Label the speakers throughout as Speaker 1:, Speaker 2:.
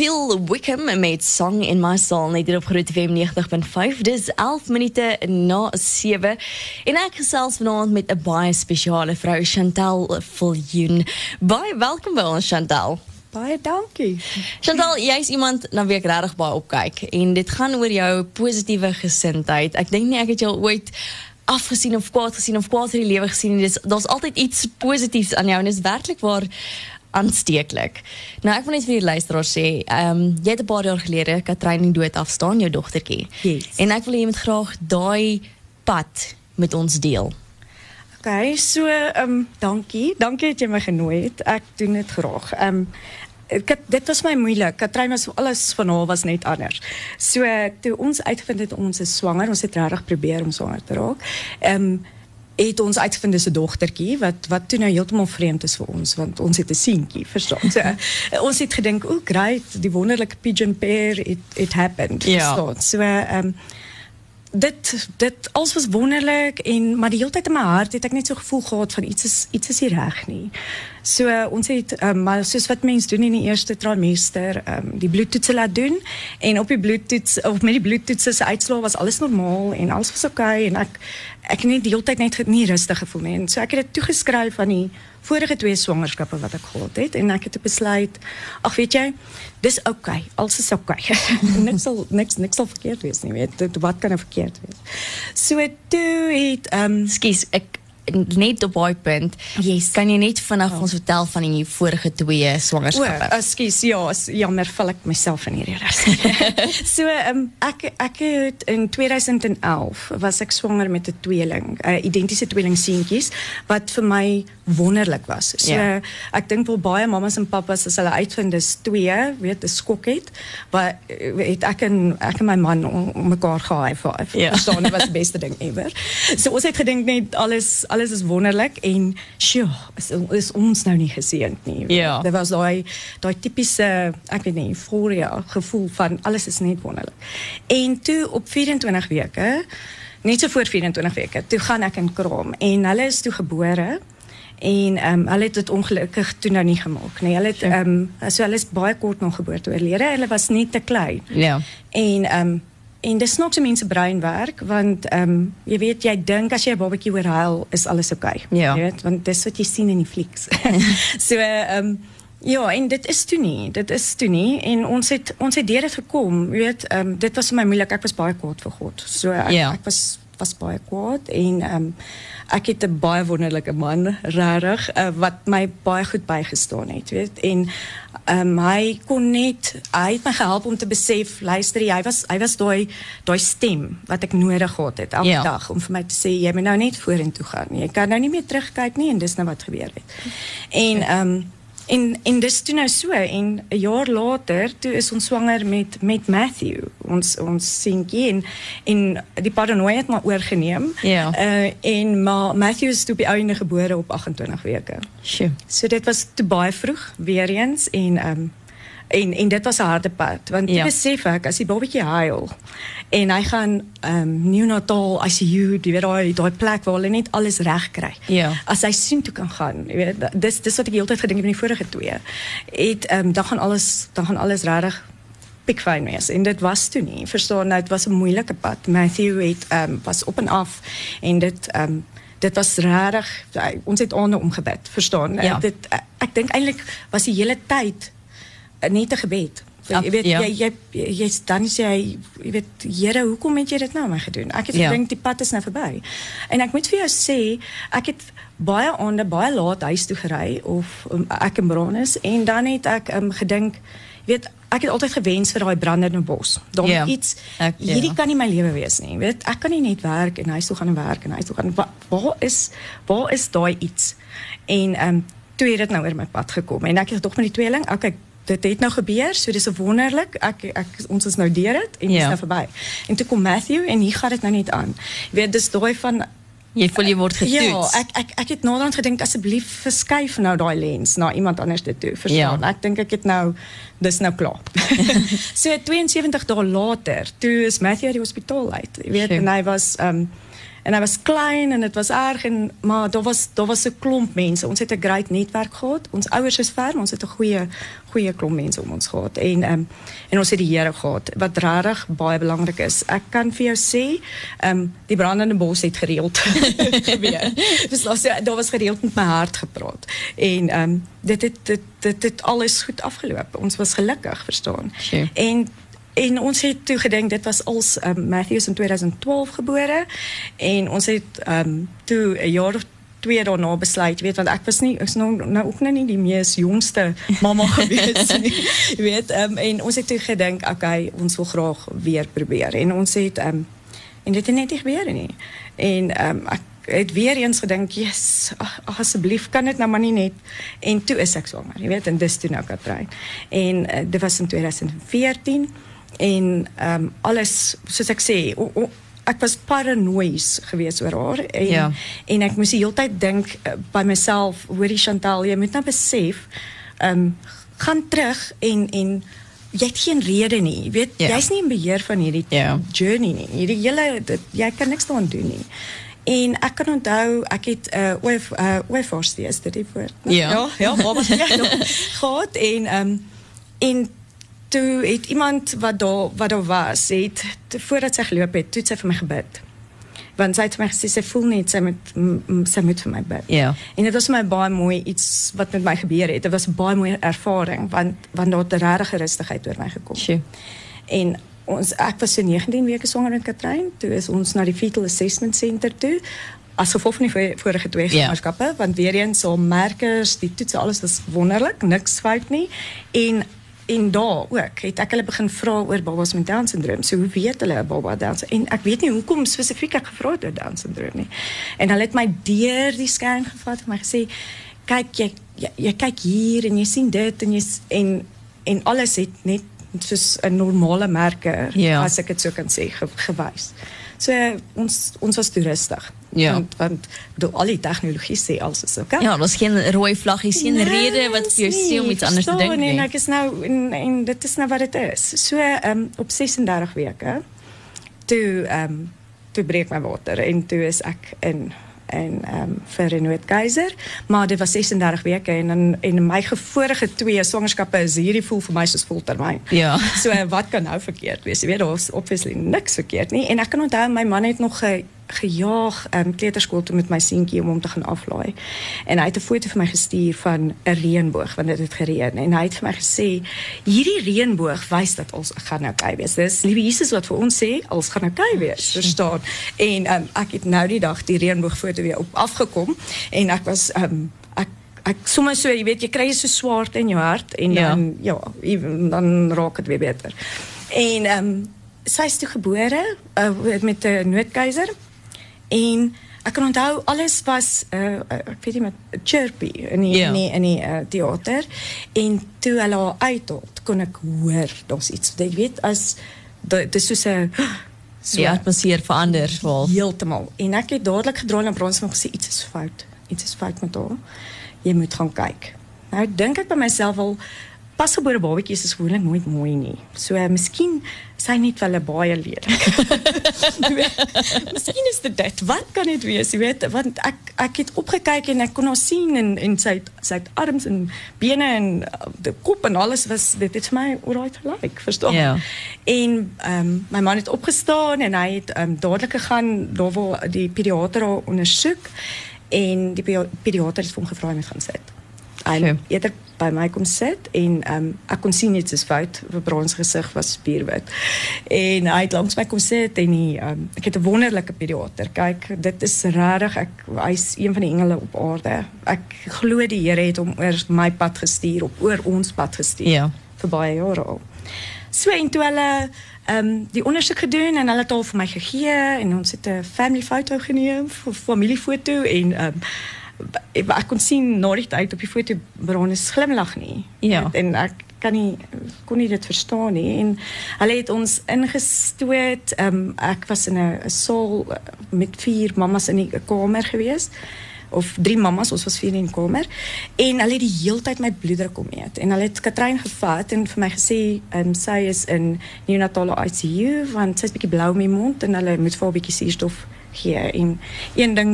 Speaker 1: Phil Wickham met Song in My Soul net hier op Groot FM 90.5. Dis 11 minute na 7 en ek gesels vanaand met 'n baie spesiale vrou Chantal Viljoen. Baie welkom by ons Chantal.
Speaker 2: Baie dankie.
Speaker 1: Chantal, jy's iemand na wie ek regtig baie opkyk en dit gaan oor jou positiewe gesindheid. Ek dink nie ek het jou ooit afgesien of kwaad gesien of kwaad in die lewe gesien nie. Dis daar's altyd iets positiefs aan jou en is werklik waar aansteeklik. Nou ek wil net vir die luisteraars sê, ehm um, jy het 'n paar jaar gelede Katrein in dood afstaan, jou dogtertjie.
Speaker 2: Yes.
Speaker 1: En ek wil hê jy moet graag daai pad met ons deel.
Speaker 2: Okay, so ehm um, dankie. Dankie dat jy my genooi het. Ek doen dit graag. Ehm um, dit was my moeilik. Katrein was alles van haar was net anders. So toe ons uitgevind het ons is swanger, ons het regtig probeer om swanger te raak. Ehm um, het ons uitgevind 'n dogtertjie wat wat toe nou heeltemal vreemd is vir ons want ons het 'n seentjie, verstaan. So ons het gedink, "O, great, die wonderlike pigeon pair it it happened."
Speaker 1: Ja.
Speaker 2: Verstaan. So ehm um, dit dit alles was wonderlik en maar die hele tyd in my hart het ek net so gevoel gehad van iets is iets is nie reg nie. So uh, ons het um, maar soos wat mense doen in die eerste trimester, um, die bloedtoetse laat doen en op die bloedtoets of met die bloedtoetse se uitslae was alles normaal en alles was oukei okay, en ek ek het net die hele tyd net nie rustig gevoel nie. En so ek het dit toegeskryf aan die vorige twee swangerskappe wat ek gehad het en ek het besluit, ag weet jy, dis oukei, okay, alles is oukei. Okay. niks sal niks niks sal verkeerd wees nie, weet wat kan er verkeerd wees. So toe het ehm um,
Speaker 1: Skus, ek net op daai punt.
Speaker 2: Yes.
Speaker 1: Kan jy net vinnig oh. ons vertel van die vorige twee swangerskappe?
Speaker 2: O, ekskuus, ja, jammer, val ek myself in hierdie res. so, um, ek ek het in 2011 was ek swanger met 'n tweeling, 'n uh, identiese tweeling seentjies wat vir my wonderlik was. So
Speaker 1: Ja.
Speaker 2: ek dink wel baie mammas en pappas as hulle uitvind dis twee, weet, 'n skok het, wat het ek en ek en my man mekaar gehaai vir.
Speaker 1: Ja.
Speaker 2: Verstaan, dit was die beste ding ever. So ons het gedink net alles alles is wonderlik en sjoe, is, is ons nou nie geseënd nie.
Speaker 1: Ja.
Speaker 2: Dit was daai daai tipiese, ek weet nie, euforia gevoel van alles is net wonderlik. En toe op 24 weke, net so voor 24 weke, toe gaan ek in kraam en hulle is toe gebore en ehm um, hulle het dit ongelukkig toe nou nie gemaak nie. Hulle het ehm um, so hulle is baie kort nog geboorte oorlede. Hulle was net te klein.
Speaker 1: Ja.
Speaker 2: En ehm um, en dis nog so mense brein werk want ehm um, jy weet jy dink as jy 'n babatjie oorhuil is alles oukei. Okay,
Speaker 1: Ja.
Speaker 2: Jy weet want dis wat jy sien in die flieks. so ehm um, ja, en dit is toe nie. Dit is toe nie en ons het ons het deur dit gekom. Jy weet ehm um, dit was vir my moeilik. Ek was baie kwaad vir God. So ek,
Speaker 1: Ja.
Speaker 2: ek was was baie kwaad en ehm um, ek het 'n baie wonderlike man regtig uh, wat my baie goed bygestaan het, weet. En um, hy kon net hy het my gehelp om te besef, luister, hy was hy was daai daai stem wat ek nodig gehad het elke
Speaker 1: Ja.
Speaker 2: dag om vir my te sê jy moet nou net vorentoe gaan. Jy kan nou nie meer terugkyk nie en dis nou wat gebeur het. En ehm um, en en dis toe nou so en 'n jaar later toe is ons swanger met met Matthew ons ons seentjie en en die paranoia het maar oorgeneem.
Speaker 1: Ja.
Speaker 2: Uh, en maar Matthew is toe die einde gebore op 28 weke.
Speaker 1: Sjoe.
Speaker 2: So dit was te baie vroeg weer eens en ehm um, en en dit was 'n harde pad want
Speaker 1: Ja.
Speaker 2: besef ek as die babatjie huil en hy gaan ehm um, neonatal ICU, jy weet daai daai plek waar hulle net alles reg kry.
Speaker 1: Ja.
Speaker 2: As hy sien toe kan gaan, jy weet dis dis wat ek heeltyd gedink het met die vorige twee. Het ehm um, dan gaan alles dan gaan alles regtig pikfyn wees en dit was toe nie. Verstaan, nou, dit was 'n moeilike pad. Matthew het ehm um, was op en af en dit ehm um, dit was regtig ons het aande omgebid, verstaan?
Speaker 1: Ja.
Speaker 2: Dit ek, ek dink eintlik was die hele tyd eh, net 'n gebed. Jy weet
Speaker 1: ja.
Speaker 2: jy jy jy dan sê jy jy weet Here, hoekom het jy dit nou my gedoen? Ek het
Speaker 1: Ja.
Speaker 2: gedink die pad is nou verby. En ek moet vir jou sê, ek het baie aande baie laat huis toe gery of um, ek in Branis en dan het ek um, gedink, jy weet, ek het altyd gewens vir daai brandende bos. Daar moet iets
Speaker 1: ek- ja.
Speaker 2: hierdie kan nie my lewe wees nie. Weet, ek kan nie net werk en huis toe gaan en werk en huis toe gaan. Waar, waar is waar is daai iets? En ehm um, toe het dit nou oor my pad gekom en ek het tog met die tweeling, okay, dit het nou gebeur, so dis 'n wonderlik. Ek ek ons is nou deur dit en dit
Speaker 1: Ja.
Speaker 2: is nou verby. En toe kom Matthew en hier gaan dit nou net aan. Jy weet, dis daai van
Speaker 1: Jy voel jy word getoets.
Speaker 2: Ja, ek ek ek het naderhand gedink asseblief verskuif nou daai lens na iemand anders dit toe. Verstaan?
Speaker 1: Ja.
Speaker 2: Ek dink ek het nou dis nou klaar. so 72 dae later, toe is Matthew uit die hospitaal uit. Jy weet,
Speaker 1: Sjoe.
Speaker 2: en hy was ehm um, En hij was klein en het was erg. En, maar dat was, dat was een klomp mensen. Ons heeft een great netwerk gehad. Ons ouders is ver, maar ons het een goede, goede klomp mensen om ons gehad. En, um, en ons het die Here gehad. Wat rarig baie belangrijk is. Ik kan voor jou zeggen, um, die brandende bos het gereeld gebeur. dus dat, dat was gereeld met mijn hart gepraat. En um, dit, dit, dit, dit, dit alles goed afgelopen. Ons was gelukkig, verstaan.
Speaker 1: Sure.
Speaker 2: En en ons het toe gedink dit was als um, Matthews in 2012 gebore. En ons het um, toe 'n jaar of twee daarna besluit weet want ek was nie ek's nou nou ook nou nie die mees jongste mamma gewees nie jy weet um, en ons het toe gedink okay ons wil graag weer probeer. En ons het um, en dit het net nie gebeur nie. En um, ek het weer eens gedink yes asseblief kan dit nou maar nie net en toe is ek swanger jy weet en dis toe nou Katrein en uh, dit was in 2014 en um, alles soos ek sê o, o, ek was paranoïes geweest oor haar en
Speaker 1: Ja.
Speaker 2: en ek moes die hele tyd dink uh, by myself hoorie Chantal jy moet nou besef um, gaan terug en en jy het geen rede nie jy weet
Speaker 1: Ja.
Speaker 2: jy's nie in beheer van hierdie
Speaker 1: Ja.
Speaker 2: journey nie hierdie hele dit, jy kan niks daaraan doen nie en ek kan onthou ek het 'n uh, oef uh, oefforsie is dit die woord né?
Speaker 1: Ja.
Speaker 2: ja ja baba ja, gehad en um, en toe het iemand wat daar wat daar was het te, voordat sy geloop het toe het sy vir my gebid want sy het vir my gesê sy voel net sy moet sy moet vir my bid
Speaker 1: Ja.
Speaker 2: en dit was vir my baie mooi iets wat met my gebeur het dit was 'n baie mooi ervaring want want daar het 'n regte rustigheid oor my gekom
Speaker 1: Sjoe.
Speaker 2: en ons ek was so 19 weke swanger met Katrein. Toe is ons na die fetal assessment center toe. As gevolg van die vo- vorige twee
Speaker 1: Ja.
Speaker 2: swangerskappe, want weer eens so merkers, die toetse alles was wonderlik, niks fout nie. En en daar ook het ek hulle begin vra oor babas met down syndroom. So hoe weet hulle 'n baba down? En ek weet nie hoekom spesifiek ek gevra het oor down syndroom nie. En hulle het my deur die scan gevat en my gesê kyk jy jy, jy kyk hier en jy sien dit en jy en en alles het net soos 'n normale merker
Speaker 1: Ja.
Speaker 2: as ek dit so kan sê ge, gewys. So ons ons was toeristig.
Speaker 1: Ja.
Speaker 2: Want want bedoel, al die tegnologie sê alles is oké.
Speaker 1: Ja, daar's geen rooi vlaggies, geen rede wat vir jou
Speaker 2: Nee,
Speaker 1: sê om iets anders te dink nie.
Speaker 2: ek is nou en, en dit is nou wat dit is. So ehm op 36 weke toe ehm toe breek my water en toe is ek in en ehm um, vir Renault Keiser, maar dit was 36 weke en in en my vorige twee swangerskappe is hierdie voel vir my soos voltermyn.
Speaker 1: Ja.
Speaker 2: So wat kan nou verkeerd wees? Jy weet daar's obviously niks verkeerd nie en ek kan onthou my man het nog ge, gejaag um, kleuterskool toe met my seentjie om hom te gaan aflaai. En hy het 'n foto vir my gestuur van 'n reënboog want dit het gereën en hy het vir my gesê hierdie reënboog wys dat ons gaan nou kei wees. Dis liewe Jesus wat vir ons sê ons gaan nou kei wees, verstaan? En um, ek het nou die dag die reënboogfoto weer op afgekom en ek was um, ek sommer so jy weet jy kry so swart in jou hart en
Speaker 1: Ja.
Speaker 2: dan ja, even, dan raak dit weer beter. En ehm um, sy is toe gebore uh, met 'n noodkeiser en ek kan onthou alles was uh, ek weet nie met chirpy in die,
Speaker 1: Ja.
Speaker 2: in die in die uh, teater en toe hulle haar uithaal kon ek hoor daar's iets. Jy weet as dit is soos 'n so
Speaker 1: Die atmosfeer verander wel.
Speaker 2: heeltemal. En ek het dadelik gedraai na brons en gesê iets is fout. Iets is fout met haar. Jy moet gaan kyk. Nou dink ek by myself al pasgebore babatjies is gewoonlik nooit mooi nie so uh, miskien sy net wel baie lelik miskien is dit dit wat kan dit wees jy weet want ek ek het opgekyk en ek kon haar sien en en sy het- sy het arms en bene en uh, die kop en alles was dit het vir my alright gelyk verstaan
Speaker 1: Ja.
Speaker 2: En um, my man het opgestaan en hy het um, dadelik gegaan daar waar die pediater haar ondersoek en die pedi- pediater het vir hom gevra hy moet gaan sit. En
Speaker 1: Sure.
Speaker 2: By my kom sit en um, ek kon sien iets is fout, vir brons gesig was spierwit. En hy het langs my kom sit en hy, um, ek het 'n wonderlike pediater. Kyk, dit is regtig ek hy's een van die engele op aarde. Ek glo die Here het hom oor my pad gestuur, op oor ons pad gestuur
Speaker 1: Ja.
Speaker 2: vir baie jare al. So en toe hulle ehm um, die ondersoek gedoen en hulle het al vir my gegee en ons het 'n family foto geneem, familiefoto en ehm um, ek, ek kon sien na die tyd op die foto Bron is glimlag nie.
Speaker 1: Ja.
Speaker 2: En ek kan nie kon nie dit verstaan nie en hulle het ons ingestoot. Ehm um, ek was in 'n 'n saal eh, met vier mammas in die kamer gewees of drie mammas, ons was vier in die kamer en hulle het die heeltyd my bloeddruk kom eet en hulle het Katrein gevat en vir my gesê um, sy is in neonatale ICU want sy's bietjie blou in die mond en hulle moet vir haar bietjie suurstof gee en een ding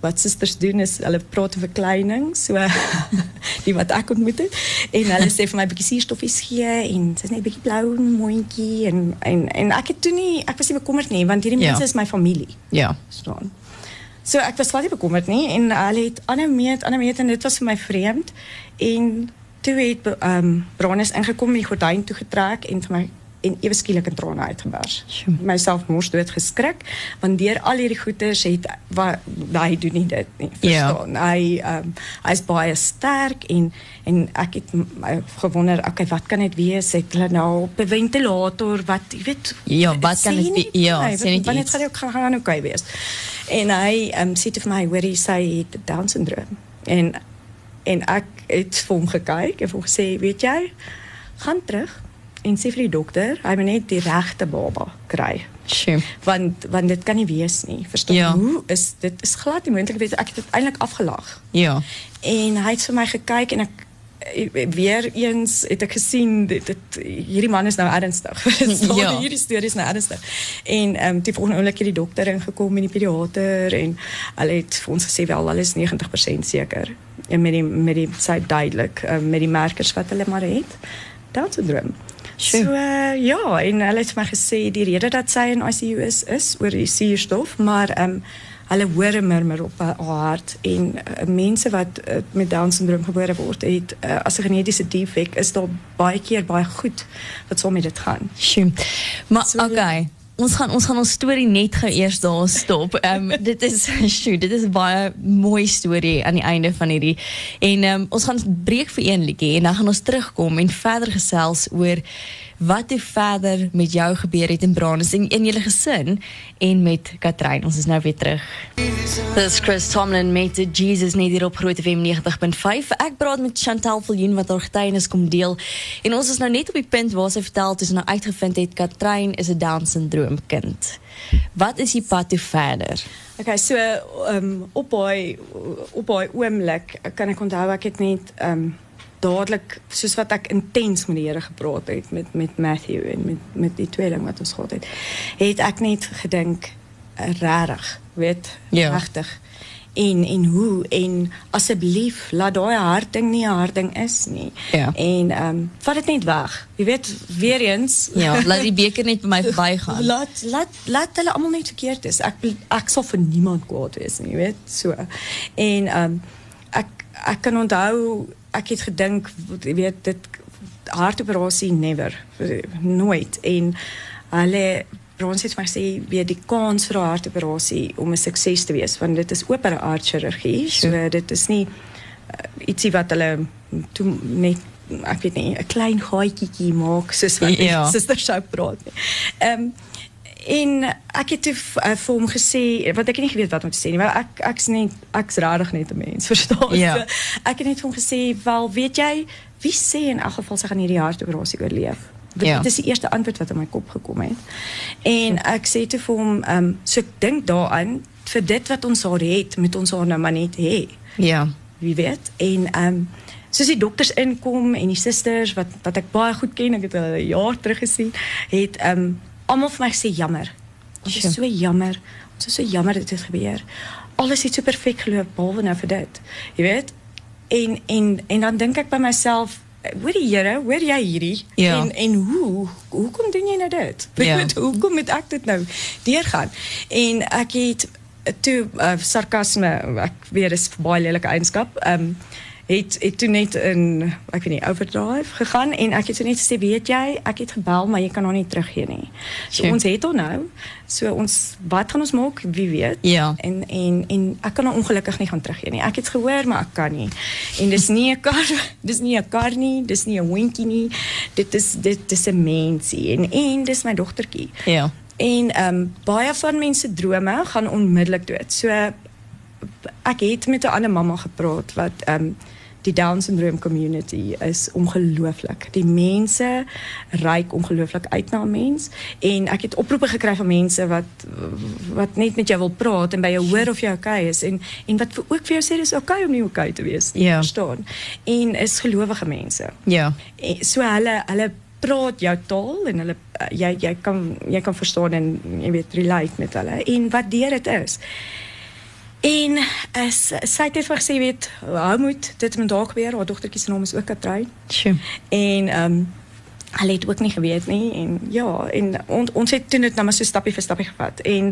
Speaker 2: wat susters doen is hulle praat oor verkleining so die wat ek ontmoet het en hulle sê vir my 'n bietjie suurstoffies gee en sy's net 'n bietjie blou mondjie en en en ek het toe nie ek was nie bekommerd nie want hierdie
Speaker 1: Ja.
Speaker 2: mense is my familie
Speaker 1: Ja.
Speaker 2: staan. So ek was glad nie bekommerd nie en hulle het ander meet, ander meet en dit was vir my vreemd en toe het ehm um, Branus ingekom, die gordyn toegetrek en vir my en ewe skielik in trane uitgebars. Myself mors dood geskrik want deur al hierdie goeters het wat hy doen nie dit nie.
Speaker 1: Ja.
Speaker 2: Verstaan? Hy ehm um, hy's baie sterk en en ek het my gewonder, okay, wat kan dit wees? Het hulle nou op 'n ventilator wat jy weet
Speaker 1: Ja, wat
Speaker 2: sê
Speaker 1: kan dit
Speaker 2: nie
Speaker 1: we- ja, sê net
Speaker 2: wanneer gaan dit gaan gaan oké wees. En hy ehm um, sê toe vir my, hoor jy sy het down syndroom. En en ek het vir hom gekyk en vir hom gesê, weet jy, gaan terug en sê vir die dokter, hy moet net die regte baba kry.
Speaker 1: Sjoe.
Speaker 2: Want want dit kan nie wees nie. Verstaan?
Speaker 1: Ja.
Speaker 2: Hoe is dit is glad nie moontlik weet ek het dit eintlik afgelag.
Speaker 1: Ja.
Speaker 2: En hy het vir my gekyk en ek eh, weer eens het ek gesien dit, dit hierdie man is nou ernstig.
Speaker 1: Ja.
Speaker 2: Hierdie storie is nou ernstig. En ehm um, die volgende oomblik het die dokter ingekom en die pediater en hulle het vir ons gesê wel hulle is 90% seker. En met die met die sy duidelik uh, met die merkers wat hulle maar het. Down syndroom. So uh, ja, en hulle het vir my gesê die rede dat sy in ICU is is oor die suurstof, maar ehm um, hulle hoor 'n murmur op haar hart en uh, mense wat uh, met down syndroom gebore word het uh, as 'n genetiese defek is daar baie keer baie goed wat saam met dit gaan.
Speaker 1: Sjoe. Maar
Speaker 2: So,
Speaker 1: okay. Ons gaan ons gaan ons storie net gou eers daar stop. Ehm um, dit is sjoe, dit is baie mooi storie aan die einde van hierdie. En ehm um, ons gaan breek vir een liedjie en dan gaan ons terugkom en verder gesels oor wat toe verder met jou gebeur het in Branus en in julle gesin en met Katrein. Ons is nou weer terug. Dit is Chris Tomlin met Jesus net hier op Groot FM 90.5. Ek praat met Chantel Viljoen wat haar getuienis kom deel. En ons is nou net op die punt waar sy vertel toe sy nou uitgevind het Katrein is 'n Down syndroom kind. Wat is die pad toe verder?
Speaker 2: Okay, so um, op daai op kan ek onthou ek het net um, dadelik soos wat ek intens met die Here gepraat het met met Matthew en met met die tweeling wat ons gehad het, het ek net gedink regtig, weet,
Speaker 1: Ja.
Speaker 2: regtig. En en hoe en asseblief laat daai hart ding nie 'n hart ding is nie.
Speaker 1: Ja.
Speaker 2: En ehm um, vat dit net weg. Jy weet, weer eens
Speaker 1: Ja, laat die beker net by my verbygaan.
Speaker 2: Laat laat laat hulle almal net verkeerd is. Ek bel- ek sal vir niemand kwaad wees nie, jy weet, so. En ehm um, ek ek kan onthou ek het gedink jy weet dit hartoperasie never nooit en hulle Brons het my gesê weet die kans vir 'n hartoperasie om 'n sukses te wees want dit is open aardchirurgie so dit is nie uh, ietsie wat hulle toe net ek weet nie 'n klein gaatjie maak soos wat
Speaker 1: Ja.
Speaker 2: ja. suster sou praat nie. Ehm um, en ek het toe uh, vir hom gesê wat ek nie geweet wat om te sê nie, maar ek ek's net ek's regtig net 'n mens, verstaan?
Speaker 1: Ja.
Speaker 2: So, ek het net vir hom gesê, "Wel, weet jy, wie sê in elk geval sy gaan hierdie hartoperasie oorleef?" Dit
Speaker 1: Ja.
Speaker 2: is die eerste antwoord wat in my kop gekom het. En ek sê toe vir hom, ehm, um, so ek dink daaraan vir dit wat ons haar het, moet ons haar nou maar net hê
Speaker 1: Ja.
Speaker 2: wie weet en ehm um, soos die dokters inkom en die susters wat wat ek baie goed ken, ek het hulle jaar terug gesien, het ehm um, vir my gesê jammer.
Speaker 1: Sure.
Speaker 2: is so jammer. Ons is so jammer dit het gebeur. Alles het so perfek geloop behalwe nou vir dit. Jy weet? En en en dan dink ek by myself Hoor die Here, hoor jy hierdie?
Speaker 1: Ja.
Speaker 2: En en hoe hoekom doen jy nou dit?
Speaker 1: Ja.
Speaker 2: Hoekom moet ek dit nou deurgaan? En ek het toe uh, sarkasme, ek weet dis baie lelike eienskap. Ehm um, het het toe net in ek weet nie overdrive gegaan en ek het toe net gesê weet jy ek het gebel maar jy kan haar nie teruggee nie. So ons het haar nou. So ons wat gaan ons maak? Wie weet.
Speaker 1: Ja.
Speaker 2: En en en ek kan haar ongelukkig nie gaan teruggee nie. Ek het gehoor maar ek kan nie. En dis nie 'n kar, dis nie 'n kar nie, dis nie 'n hondjie nie. Dit is dit dis 'n mensie en en dis my dogtertjie.
Speaker 1: Ja.
Speaker 2: En ehm um, baie van mense drome gaan onmiddellik dood. So ek het met 'n ander mamma gepraat wat ehm um, die Down syndrome community is ongelooflik. Die mense reik ongelooflik uit na 'n mens en ek het oproepe gekry van mense wat wat net met jou wil praat en by jou hoor of jy okay is en en wat ook vir jou sê dis okay om nie okay te wees nie.
Speaker 1: Ja.
Speaker 2: Verstaan? En is gelowige mense.
Speaker 1: Ja.
Speaker 2: En so hulle hulle praat jou taal en hulle uh, jy jy kan jy kan verstaan en jy weet relate met hulle en wat deur dit is. En as sy het vir gesê weet, hou moet dit met dalk weer, haar dogtertjie se naam is ook Katrein.
Speaker 1: Sjoe.
Speaker 2: En ehm um, hulle het ook nie geweet nie en ja, en on, ons het toe net nou maar so stappie vir stappie gevat en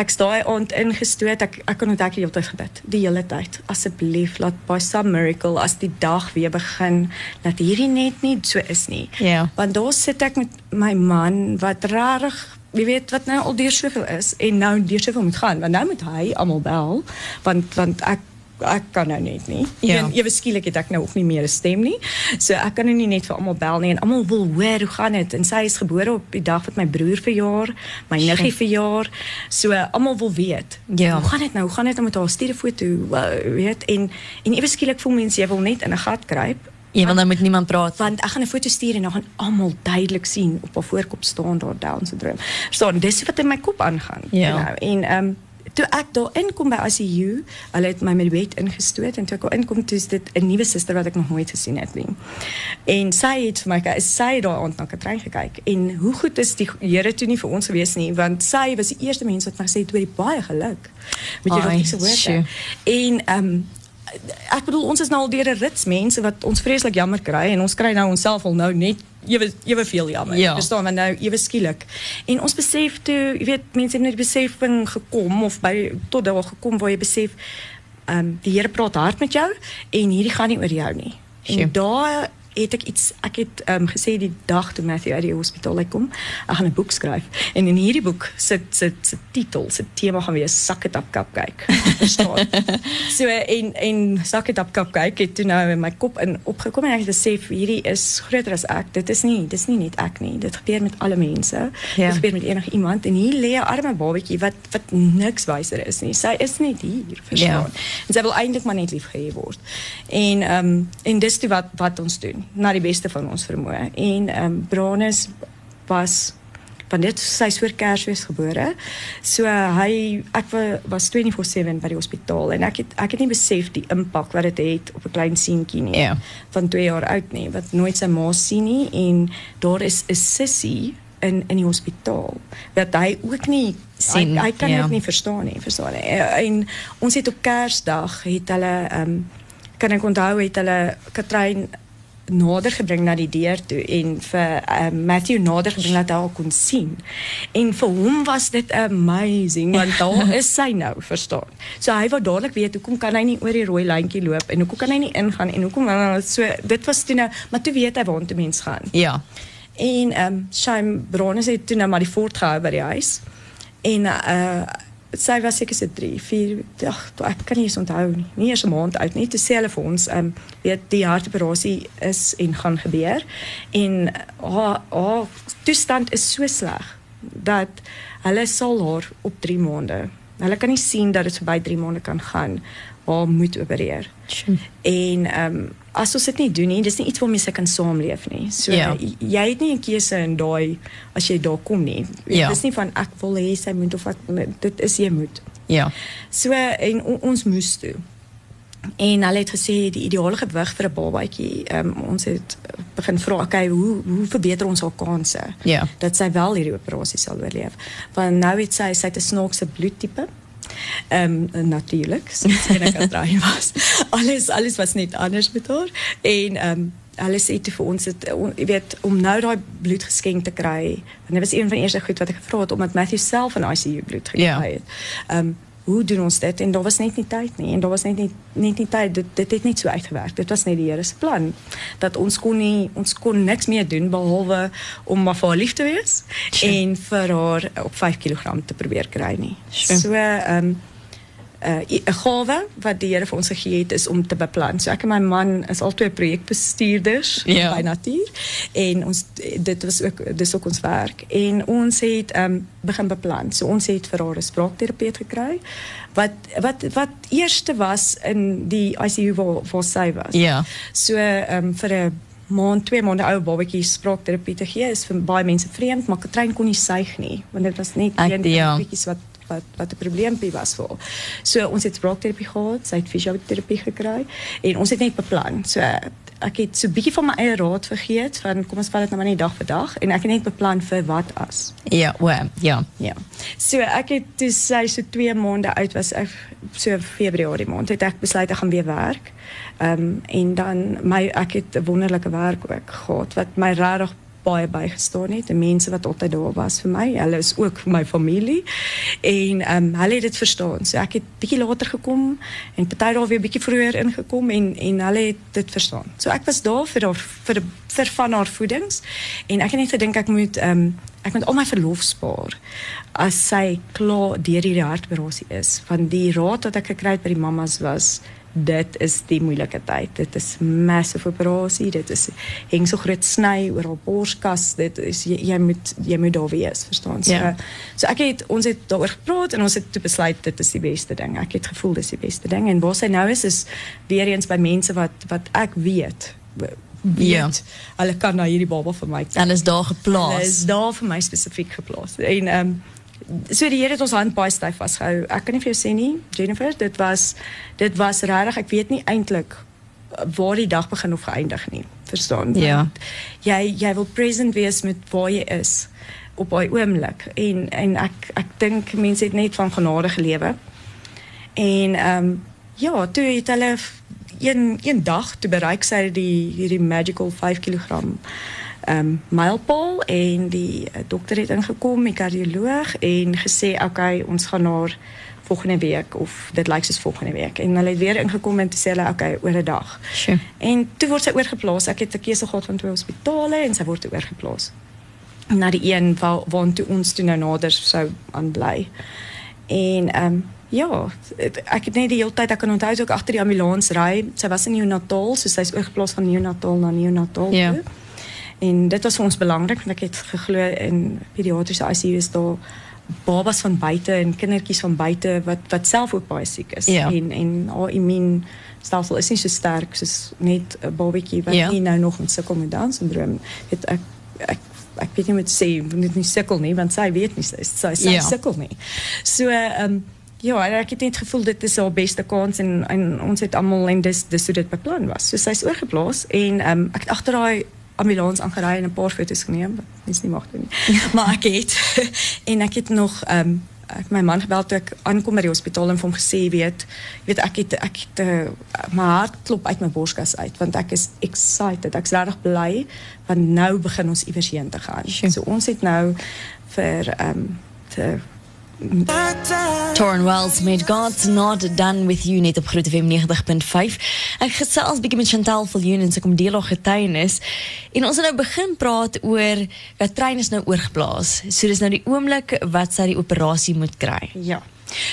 Speaker 2: ek's daai aand ingestoot. Ek ek kon onthou die hele tyd gebid, die hele tyd. Asseblief laat by some miracle as die dag weer begin dat hierdie net nie so is nie.
Speaker 1: Ja.
Speaker 2: Want daar sit ek met my man wat rarig wie weet wat nou al deur soveel is en nou deur soveel moet gaan want nou moet hy almal bel want want ek ek kan nou net nie.
Speaker 1: Ja.
Speaker 2: Ewe skielik het ek nou ook nie meer 'n stem nie. So ek kan nou nie net vir almal bel nie en almal wil hoor hoe gaan dit en sy is gebore op die dag wat my broer verjaar, my niggie verjaar. So almal wil weet.
Speaker 1: Ja.
Speaker 2: Hoe gaan dit nou? Hoe gaan dit nou met haar stuur 'n foto, weet en en ewe skielik voel mense jy wil net in 'n gat kruip
Speaker 1: Ja, want dan moet niemand praat.
Speaker 2: want ek gaan 'n foto stuur en dan gaan almal duidelik sien op haar voorkop staan daar down syndroom. Verstaan, dis wat in my kop aangaan.
Speaker 1: Ja.
Speaker 2: you know. En ehm um, toe ek daar inkom by ICU, hulle het my met bed ingestoot en toe ek daar inkom toe is dit 'n nuwe suster wat ek nog nooit gesien het nie. En sy het vir my ge- sy het daar aand na Katrein gekyk en hoe goed is die Here toe nie vir ons gewees nie want sy was die eerste mens wat my gesê het oor die baie geluk met jou se woorde.
Speaker 1: sjoe.
Speaker 2: En ehm um, ek bedoel ons is nou al deur 'n rits mense wat ons vreeslik jammer kry en ons kry nou onsself al nou net ewe ewe veel jammer.
Speaker 1: Ja.
Speaker 2: Verstaan want nou ewe skielik. En ons besef toe, jy weet, mense het net besefing gekom of by tot daar gekom waar jy besef ehm um, die Here praat hard met jou en hierdie gaan nie oor jou nie. En daar het ek iets ek het um, gesê die dag toe Matthew uit die hospitaal uitkom, ek gaan 'n boek skryf. En in hierdie boek sit sit se titel, se tema gaan wees Sak it up cupcake. Verstaan? so en en Sak it up cupcake het toe nou in my kop in opgekom en ek het besef hierdie is groter as ek. Dit is nie dis nie net ek nie. Dit gebeur met alle mense.
Speaker 1: Ja.
Speaker 2: Dit gebeur met enige iemand en hier lê 'n arme babatjie wat wat niks wyser is nie. Sy is net hier, verstaan? En sy wil eintlik maar net liefgehê word. En ehm um, en dis toe wat wat ons doen na die beste van ons vermoë. En ehm um, Branus was van dit sy is voor Kersfees gebore. So hy ek wa, was 24/7 by die hospitaal en ek het ek het nie besef die impak wat dit het op 'n klein seentjie nie
Speaker 1: Ja.
Speaker 2: van 2 jaar oud nie wat nooit sy ma sien nie en daar is 'n sussie in in die hospitaal wat hy ook nie
Speaker 1: Sien,
Speaker 2: hy, hy kan
Speaker 1: ja.
Speaker 2: dit nie verstaan nie, verstaan nie. En ons het op Kersdag het hulle um, kan ek onthou het hulle Katrein nader gebring na die deur toe en vir um, Matthew nader gebring dat hy haar kon sien. En vir hom was dit amazing want daar is sy nou, verstaan. So hy wou dadelik weet hoekom kan hy nie oor die rooi lyntjie loop en hoekom kan hy nie ingaan en hoekom so dit was toe nou, maar toe weet hy waartoe mens gaan.
Speaker 1: Ja.
Speaker 2: En ehm um, Shame Bronnes het toe nou maar die fort gehou by die huis. En uh sy was seker so 3, 4, ag, ek kan nie eens onthou nie. Nie eers 'n maand oud nie. Toe sê hulle vir ons ehm um, weet die hartoperasie is en gaan gebeur en haar haar toestand is so sleg dat hulle sal haar op 3 maande. Hulle kan nie sien dat dit verby 3 maande kan gaan. Haar moet opereer.
Speaker 1: Sjoe.
Speaker 2: En ehm um, as ons dit nie doen nie, dis nie iets waarmee sy kan saamleef nie. So
Speaker 1: Ja.
Speaker 2: jy, jy het nie 'n keuse in daai as jy daar kom nie.
Speaker 1: Ja.
Speaker 2: Dis nie van ek wil hê sy moet of wat dit is jy moet.
Speaker 1: Ja.
Speaker 2: So en on, ons moes toe. En hulle het gesê die ideale gewig vir 'n babatjie, um, ons het begin vra, okay, hoe hoe verbeter ons haar kanse?
Speaker 1: Ja.
Speaker 2: Dat sy wel hierdie operasie sal oorleef. Want nou het sy sy het 'n snaakse bloedtipe. Ehm natuurlik, soos ek aan draai was. Alles alles was net anders met haar en ehm um, hulle sê toe vir ons jy weet om nou daai bloed geskenk te kry. En dit was een van die eerste goed wat ek gevra het omdat Matthew self in ICU bloed gekry het. Ehm um, hoe doen ons dit? En daar was net nie tyd nie en daar was net nie net nie tyd. Dit dit het net so uitgewerk. Dit was net die Here se plan. Dat ons kon nie ons kon niks meer doen behalwe om maar vir haar lief te wees en vir haar op 5 kg te probeer kry nie. So ehm um, uh, 'n gawe wat die Here vir ons gegee het is om te beplan. So ek en my man is albei projekbestuurders
Speaker 1: Ja.
Speaker 2: by Natuur en ons dit was ook dis ook ons werk en ons het um, begin beplan. So ons het vir haar 'n spraakterapeut gekry wat wat wat eerste was in die ICU waar waar sy was.
Speaker 1: Ja.
Speaker 2: So um, vir 'n maand, twee maande ou babatjie spraakterapie te gee is vir baie mense vreemd, maar Katrein kon nie suig nie, want dit was net een
Speaker 1: ja.
Speaker 2: bietjies wat wat wat 'n probleempie was vir haar. So ons het spraakterapie gehad, sy het fisioterapie gekry en ons het net beplan. So ek het so bietjie van my eie raad vergeet van kom ons vat dit nou maar net dag vir dag en ek het net beplan vir wat as.
Speaker 1: Ja, well, ja.
Speaker 2: Ja. So ek het toe sy so 2 maande oud was ek so Februarie maand het ek besluit ek gaan weer werk. Ehm um, en dan my ek het 'n wonderlike werk ook gehad wat my regtig baie bygestaan het. Die mense wat altyd daar was vir my, hulle is ook my familie. En ehm um, hulle het dit verstaan. So ek het bietjie later gekom en party daar weer bietjie vroeër ingekom en en hulle het dit verstaan. So ek was daar vir haar vir vir van haar voedings en ek het net gedink ek moet ehm um, ek moet al my verlof spaar as sy klaar deur hierdie hartoperasie is. Van die raad wat ek gekry het by die mammas was dit is die moeilike tyd. Dit is massive operasie. Dit is hang so groot sny oor haar borskas. Dit is jy, jy moet jy moet daar wees, verstaan? So,
Speaker 1: Ja.
Speaker 2: so ek het ons het daaroor gepraat en ons het toe besluit dit is die beste ding. Ek het gevoel dis die beste ding en waar sy nou is is weer eens by mense wat wat ek weet weet
Speaker 1: Ja.
Speaker 2: hulle kan na hierdie baba vir my
Speaker 1: En is daar
Speaker 2: Hulle
Speaker 1: geplaas.
Speaker 2: is daar vir my spesifiek geplaas. En ehm um, so die Here het ons hand baie styf vasgehou. Ek kan nie vir jou sê nie, Jennifer, dit was dit was regtig, ek weet nie eintlik waar die dag begin of geëindig nie. Verstaan?
Speaker 1: Ja.
Speaker 2: Want Jy jy wil present wees met waar jy is op daai oomblik en en ek ek dink mense het net van genade gelewe. En ehm um, ja, toe het hulle een een dag toe bereik sy die hierdie magical 5 kg um, mylpaal en die uh, dokter het ingekom, die kardioloog en gesê okay, ons gaan naar volgende week of dit lyk soos volgende week. En hulle het weer ingekom en toe sê hulle okay, oor 'n dag.
Speaker 1: Sure.
Speaker 2: En toe word sy oorgeplaas. Ek het 'n keuse gehad van twee hospitale en sy word toe oorgeplaas na die een waar waartoe ons toe nou nader sou aanbly. En ehm um, ja, ek het net die hele tyd ek kan onthou so ek agter die ambulans ry. Sy was in neonatal, so sy's oorgeplaas van neonatal na neonatal.
Speaker 1: Ja.
Speaker 2: toe. En dit was vir ons belangrik want ek het geglo in pediatriese ICU is daar babas van buite en kindertjies van buite wat wat self ook baie siek is
Speaker 1: Ja.
Speaker 2: en en haar immuunstelsel is nie so sterk soos net 'n babatjie wat
Speaker 1: Ja.
Speaker 2: nie nou nog met sukkel met Down syndroom. Het ek ek ek weet nie wat sê, moet dit nie sukkel nie want sy weet nie sy sy, sy
Speaker 1: Ja.
Speaker 2: sukkel nie. So ehm um, ja, ek het net gevoel dit is haar beste kans en en ons het almal en dis dis hoe dit beplan was. So sy's oorgeplaas en ehm um, ek het agter daai ambulans aangery en 'n paar foto's geneem wat mens nie mag doen nie. maar ek het en ek het nog ehm um, ek my man gebel toe ek aankom by die hospitaal en vir hom gesê weet jy weet ek het ek het uh, my hart klop uit my borskas uit want ek is excited ek's regtig bly want nou begin ons iewers heen te gaan
Speaker 1: Sure.
Speaker 2: so ons het nou vir ehm um, te
Speaker 1: Torren Wells met God's Not Done With You net op Groot FM 90.5. Ek gesels bietjie met Chantal Viljoen en sy kom deel haar getuienis. En ons het nou begin praat oor dat trein is nou oorgeplaas. So dis nou die oomblik wat sy die operasie moet kry.
Speaker 2: Ja.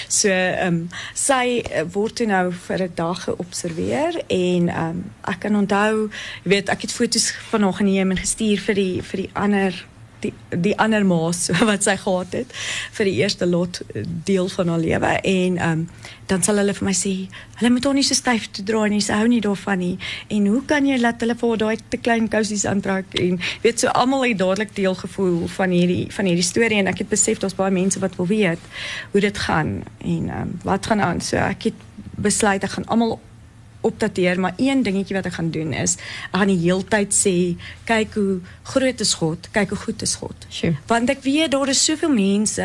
Speaker 2: So ehm um, sy uh, word toe nou vir 'n dag geobserveer en ehm um, ek kan onthou, jy weet, ek het foto's van haar geneem en gestuur vir die vir die ander die die ander maas wat sy gehad het vir die eerste lot eh, deel van haar lewe. En ehm dan sal hulle vir my sê hulle moet haar nie so styf toe dra nie sy hou nie daarvan nie. En hoe kan jy laat hulle vir haar daai te klein kousies aantrek? En weet so almal het dadelik deel gevoel van hierdie van hierdie storie. En ek het besef daar's baie mense wat wil weet hoe dit gaan. En ehm wat gaan aan? So ek het besluit ek gaan almal opdateer, maar een dingetjie wat ek gaan doen is ek gaan die heeltyd sê kyk hoe groot is God, kyk hoe goed is God.
Speaker 1: Sure.
Speaker 2: Want ek weet daar is soveel mense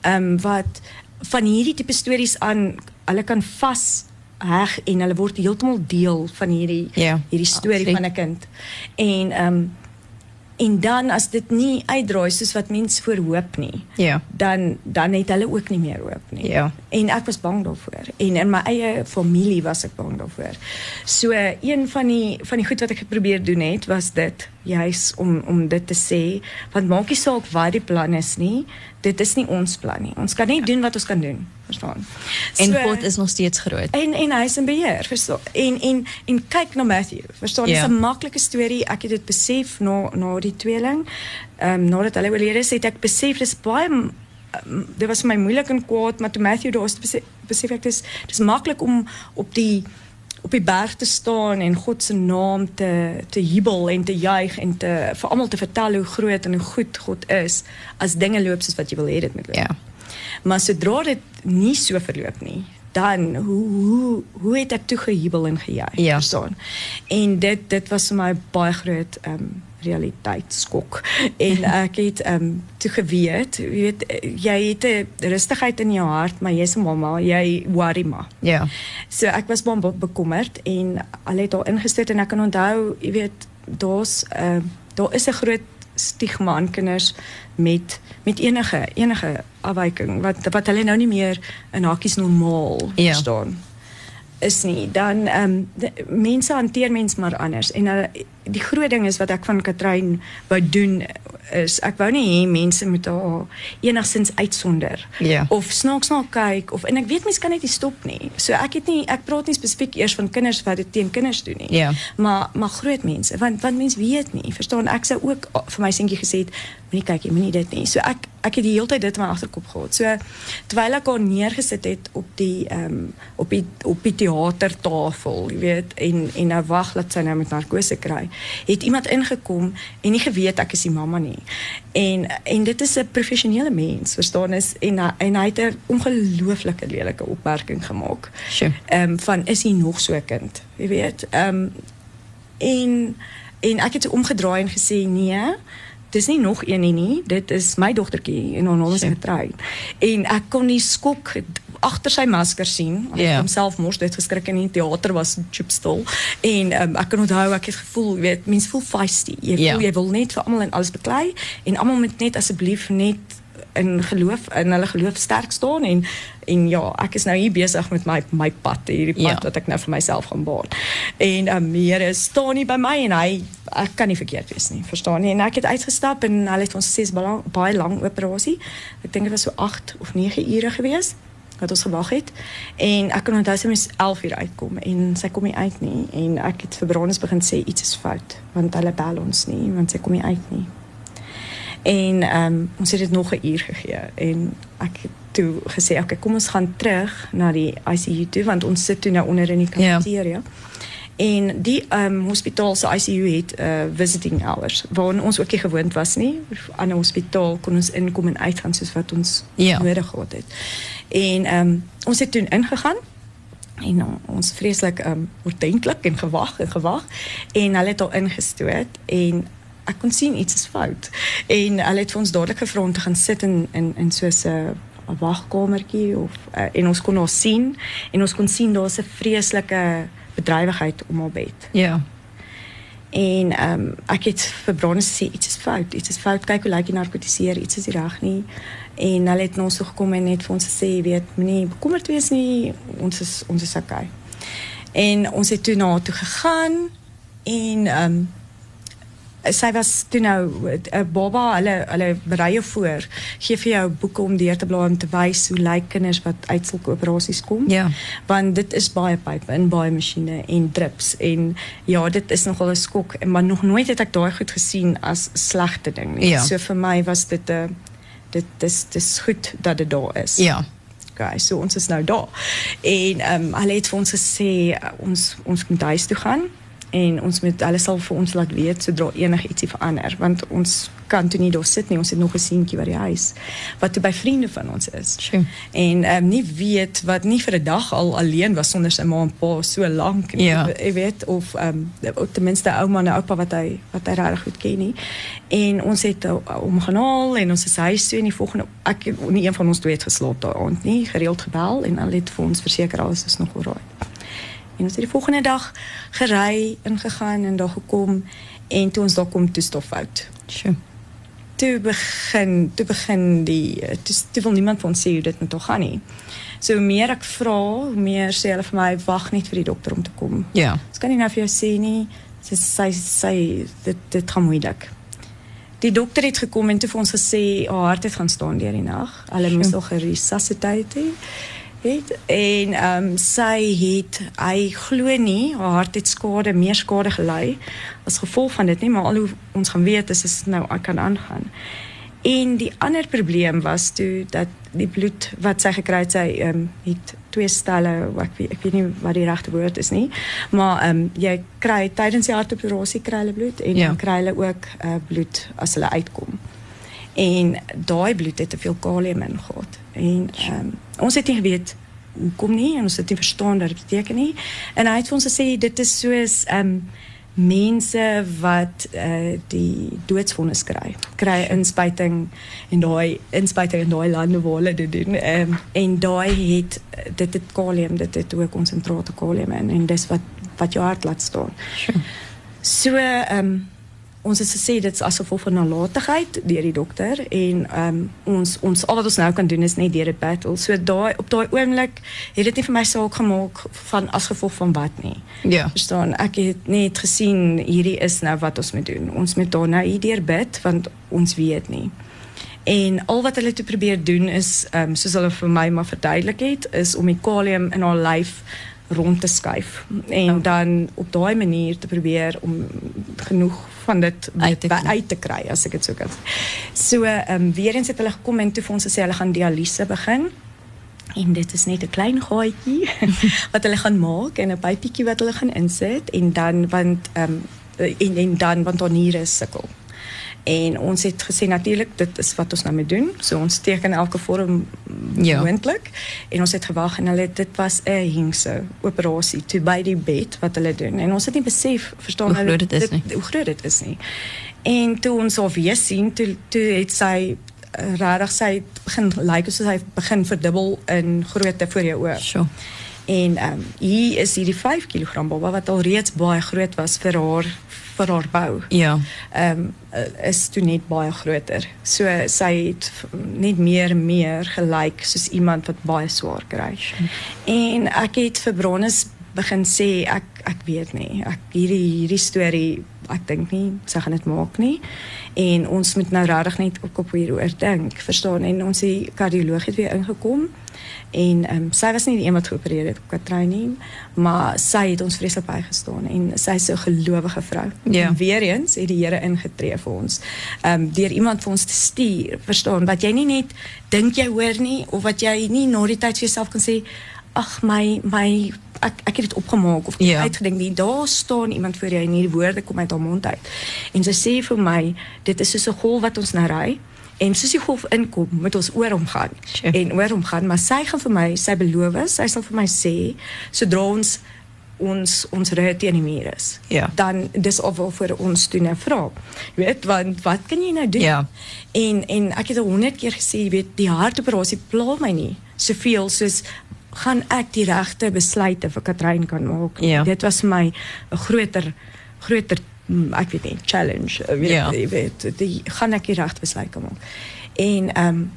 Speaker 2: ehm um, wat van hierdie tipe stories aan hulle kan vas heg en hulle word heeltemal deel van hierdie
Speaker 1: Ja,
Speaker 2: hierdie storie
Speaker 1: absoluut.
Speaker 2: van 'n kind. En ehm um, en dan as dit nie uitdraai soos wat mense voorhoop nie,
Speaker 1: Ja.
Speaker 2: dan dan het hulle ook nie meer hoop nie.
Speaker 1: Ja.
Speaker 2: En ek was bang daarvoor en in my eie familie was ek bang daarvoor. So een van die van die goed wat ek geprobeer doen het was dit juis om om dit te sê want maak nie saak wat die plan is nie, dit is nie ons plan nie. Ons kan net doen wat ons kan doen, verstaan?
Speaker 1: En
Speaker 2: So-
Speaker 1: God is nog steeds groot.
Speaker 2: en en hy is in beheer, verstaan? En en en kyk na Matthew. Verstaan? Dit
Speaker 1: Ja.
Speaker 2: is 'n maklike storie. Ek het dit besef na na die tweeling. Ehm um, nadat hulle oorlede is, het ek besef dis baie um, dit was vir my moeilik en kwaad, maar toe Matthew daar is, besef, besef ek dis dis maklik om op die op die berg te staan en God se naam te te jubel en te juig en te vir almal te vertel hoe groot en hoe goed God is as dinge loop soos wat jy wil hê dit moet loop.
Speaker 1: Ja.
Speaker 2: Maar sodra dit nie so verloop nie, dan hoe hoe hoe het ek toe gehubel en gejuig
Speaker 1: Ja.
Speaker 2: verstaan. En dit dit was vir my baie groot ehm um, realiteitskok. En ek het ehm um, toe geweet, jy weet jy het 'n rustigheid in jou hart, maar jy's 'n mamma, jy worry maar.
Speaker 1: Ja.
Speaker 2: So ek was baie be- bekommerd en al het daar ingestoot en ek kan onthou, jy weet, daar's uh, daar is 'n groot stigma aan kinders met met enige enige afwyking wat wat hulle nou nie meer in hakies normaal
Speaker 1: Ja.
Speaker 2: verstaan is nie dan ehm um, mense hanteer mens maar anders en uh, die groot ding is wat ek van Katrein wou doen is ek wou nie hê mense moet haar enigstens uitsonder
Speaker 1: Ja.
Speaker 2: of snaaks na kyk of en ek weet mense kan net nie stop nie. So ek het nie ek praat nie spesifiek eers van kinders wat dit teen kinders doen nie.
Speaker 1: Ja.
Speaker 2: Maar maar groot mense want want mense weet nie. Verstaan ek sou ook a- vir my seentjie gesê het moenie kyk jy moenie dit nie. So ek ek het die hele tyd dit in my agterkop gehad. So terwyl ek haar neergesit het op die ehm um, op die op die teatertafel, jy weet, en en nou wag dat sy nou met narkose kry, het iemand ingekom en nie geweet ek is die mamma nie. En en dit is 'n professionele mens, verstaan is en en hy het 'n ongelooflike lelike opmerking gemaak.
Speaker 1: Sure.
Speaker 2: Ehm um, van is hy nog so 'n kind, jy weet. Ehm um, en en ek het omgedraai en gesê nee, dis nie nog een nie, nie. Dit is my dogtertjie en naam is. En ek kon die skok agter sy masker sien. Hy het homself mos dit geskrik in die teater was chipstil. En um, ek kan onthou ek het gevoel, jy weet, mense voel feisty. Jy voel jy wil net vir almal en alles beklei en almal moet net asseblief net in geloof in hulle geloof sterk staan en en ja, ek is nou hier besig met my my pad, hierdie pad
Speaker 1: Ja.
Speaker 2: wat ek nou vir myself gaan baan. En um, die Here staan nie by my en hy ek kan nie verkeerd wees nie, verstaan nie? En ek het uitgestap en hulle het ons gesê dis baie baie lang operasie. Ek dink dit was so 8 of 9 ure gewees wat ons gewag het. En ek kan onthou sy moes 11 uur uitkom en sy kom nie uit nie en ek het vir Branus begin sê iets is fout want hulle bel ons nie want sy kom nie uit nie. En um, ons het dit nog 'n uur gegee en ek het toe gesê okay, kom ons gaan terug na die ICU toe want ons sit toe nou onder in die
Speaker 1: Ja.
Speaker 2: cafeteria. En die um, hospitaal se ICU het uh, visiting hours waarin ons ook nie gewoond was nie. Aan 'n hospitaal kon ons inkom en uitgaan soos wat ons
Speaker 1: Ja.
Speaker 2: nodig gehad het. En ehm um, ons het toen ingegaan en uh, ons vreeslik um, ordentlik en gewag en gewag en hulle het al ingestoot en ek kon sien iets is fout. En hulle het vir ons dadelik gevra om te gaan sit in in in so 'n 'n wagkamertjie of uh, en ons kon haar sien en ons kon sien daar's 'n vreeslike bedrywigheid om haar bed.
Speaker 1: Ja.
Speaker 2: En ehm um, ek het vir Branus gesê iets is fout, iets is fout. Kyk hoe lyk die narkotiseer, iets is nie reg nie. En hulle het na ons toe gekom en net vir ons gesê, weet, moenie bekommerd wees nie, ons is ons is okay. En ons het toe na haar toe gegaan en ehm um, sy was toe nou 'n baba, hulle hulle berei voor, gee vir jou boeke om deur te blaai om te wys hoe lyk kinders wat uit sulke operasies kom
Speaker 1: Ja.
Speaker 2: want dit is baie pype en baie masjiene en drips en ja dit is nogal 'n skok maar nog nooit het ek daai goed gesien as slegte ding nie.
Speaker 1: Ja.
Speaker 2: So vir my was dit 'n dit dis dis goed dat dit daar is.
Speaker 1: Ja.
Speaker 2: Okay, so ons is nou daar. En ehm um, hulle het vir ons gesê uh, ons ons moet huis toe gaan en ons moet hulle sal vir ons laat weet sodra enigietsie verander want ons kan toe nie daar sit nie. Ons het nog 'n seentjie by die huis wat toe by vriende van ons is.
Speaker 1: Sure.
Speaker 2: En ehm um, nie weet wat nie vir 'n dag al alleen was sonder sy ma en pa so lank nie.
Speaker 1: Ja.
Speaker 2: Jy weet of ehm um, ten minste ouma en oupa wat hy wat hy regtig goed ken nie. En ons het hom gaan haal en ons is huis toe en die volgende ek nie een van ons twee het geslaap daai aand nie, gereeld gebel en hulle het vir ons verseker alles is nog oral. En ons het die volgende dag gery, ingegaan en daar gekom en toe ons daar kom toe stof fout
Speaker 1: Sure.
Speaker 2: toe begin toe begin die eh, toe, toe wil niemand vir ons sê hoe dit met haar gaan nie. So hoe meer ek vra, hoe meer sê hulle vir my wag net vir die dokter om te kom.
Speaker 1: Ja.
Speaker 2: Ons kan nie nou vir jou sê nie. Sy sy sy dit dit gaan moeilik. Die dokter het gekom en toe vir ons gesê haar hart het gaan staan deur die nag. Hulle moes
Speaker 1: Sjoe.
Speaker 2: nog geresusciteer het. Het en ehm um, sy het hy glo nie haar hart het skade, meer skade gely as gevolg van dit nie, maar al hoe ons gaan weet is is nou kan aangaan. En die ander probleem was toe dat die bloed wat sy gekry het, sy ehm um, het twee stelle, ek weet ek weet nie wat die regte woord is nie, maar ehm um, jy kry tydens die hartoperasie kry hulle bloed en
Speaker 1: Ja.
Speaker 2: dan kry hulle ook uh, bloed as hulle uitkom. En daai bloed het te veel kalium in gehad. En ehm um, ons het nie geweet hoekom nie en ons het nie verstaan dat dit beteken nie. En hy het vir ons gesê dit is soos ehm um, mense wat uh, die doodsvonnis kry kry inspuiting en daai inspuiting in daai lande waar hulle dit doen. Um, en daai het dit het kalium dit het ook konsentrate kalium in en dis wat wat jou hart laat staan. So ehm um, ons het gesê dit's as gevolg van nalatigheid deur die dokter en um, ons ons al wat ons nou kan doen is net deur dit battle. So daai op daai oomblik het dit nie vir my saak gemaak van as gevolg van wat nie.
Speaker 1: Ja.
Speaker 2: Verstaan? Ek het net gesien hierdie is nou wat ons moet doen. Ons moet daar nou hierdeur bid want ons weet nie. En al wat hulle toe probeer doen is ehm um, soos hulle vir my maar verduidelik het is om die kalium in haar lyf rond te skuif en oh. dan op daai manier te probeer om genoeg van dit uit te, uit te kry as ek dit sou kan. So ehm um, weer eens het hulle gekom en toe vir ons gesê hulle gaan dialyse begin. En dit is net 'n klein gaatjie wat hulle gaan maak en 'n pypietjie wat hulle gaan insit en dan want ehm um, en, en dan want haar niere sukkel. En ons het gesê natuurlik dit is wat ons nou moet doen. So ons teken elke vorm ja. moontlik. En ons het gewag en hulle dit was 'n hingse operasie toe by die bed wat hulle doen. En ons het nie besef verstaan
Speaker 1: hoe groot dit is nie.
Speaker 2: Hoe groot dit is nie. En toe ons al weer sien toe toe het sy uh, regtig sy begin lyk like, soos hy begin verdubbel in grootte voor jou oë.
Speaker 1: Sure.
Speaker 2: En ehm um, hier is hierdie 5 kg baba wat al reeds baie groot was vir haar vir haar bou.
Speaker 1: Ja.
Speaker 2: Ehm um, is toe net baie groter. So sy het net meer meer gelyk soos iemand wat baie swaar kry. En ek het vir Bronus begin sê ek ek weet nie. Ek hierdie hierdie storie ek dink nie sy gaan dit maak nie. En ons moet nou regtig net ook op hieroor dink. Verstaan? En ons kardioloog het weer ingekom en ehm um, sy was nie die een wat geopereer het op Katrein nie, maar sy het ons vreeslik bygestaan en sy is so 'n gelowige vrou.
Speaker 1: Ja.
Speaker 2: En weer eens het die Here ingetree vir ons. Ehm um, deur iemand vir ons te stuur, verstaan, wat jy nie net dink jy hoor nie of wat jy nie na die tyd vir jouself kan sê ag my my ek ek het dit opgemaak of
Speaker 1: ja.
Speaker 2: uitgedink nie daar staan iemand voor jou en hierdie woorde kom uit haar mond uit en sy sê vir my dit is soos 'n golf wat ons nou ry En soos die golf inkom, moet ons oor hom gaan.
Speaker 1: Sure.
Speaker 2: En oor hom gaan, maar sy gaan vir my, sy beloof, sy sal vir my sê sodra ons ons ons red teen die muur is.
Speaker 1: Ja.
Speaker 2: Dan dis of wel vir ons doen 'n vra. Jy weet, want wat kan jy nou doen?
Speaker 1: Ja.
Speaker 2: En en ek het al 100 keer gesê, jy weet, die hartoperasie pla my nie soveel soos gaan ek die regte besluite vir Katrein kan maak.
Speaker 1: Ja.
Speaker 2: Dit was my 'n groter groter mm, ek weet nie challenge weet
Speaker 1: Ja.
Speaker 2: jy weet die gaan ek die regte besluit maak. En ehm um,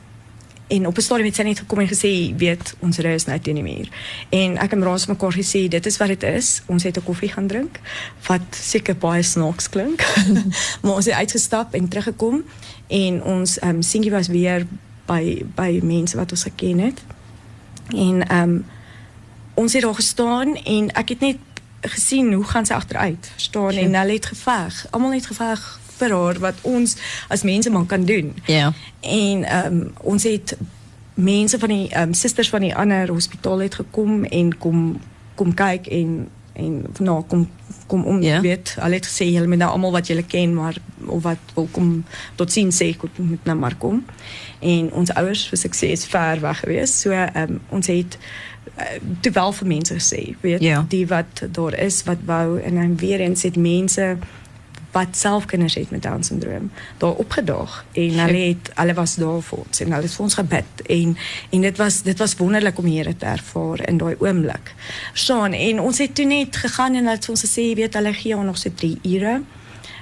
Speaker 2: en op 'n stadium het sy net gekom en gesê weet ons ry is nou teen die muur. En ek en Raas mekaar gesê dit is wat dit is. Ons het 'n koffie gaan drink wat seker baie snaaks klink. maar ons het uitgestap en teruggekom en ons ehm um, Singie was weer by by mense wat ons geken het. En ehm um, ons het daar gestaan en ek het net gesien hoe gaan sy agteruit, verstaan
Speaker 1: Sure.
Speaker 2: en hulle het geveg. Almal het geveg vir haar wat ons as mense man kan doen.
Speaker 1: Ja.
Speaker 2: En ehm um, ons het mense van die ehm um, susters van die ander hospitaal het gekom en kom kom kyk en en nou kom kom om
Speaker 1: Ja.
Speaker 2: weet hulle het gesê julle moet nou almal wat julle ken maar of wat wil kom tot sien sê kom moet nou maar kom en ons ouers vir sukses ver weg gewees so um, ons het uh, toe wel vir mense gesê weet
Speaker 1: Ja.
Speaker 2: die wat daar is wat wou en dan weer eens het mense wat self kinders het met down syndroom daar opgedaag en hulle het hulle was daar vir ons en hulle het vir ons gebid en en dit was dit was wonderlik om die Here te ervaar in daai oomblik. Staan en ons het toe net gegaan en hulle het vir ons gesê jy weet hulle gee ons nog so 3 ure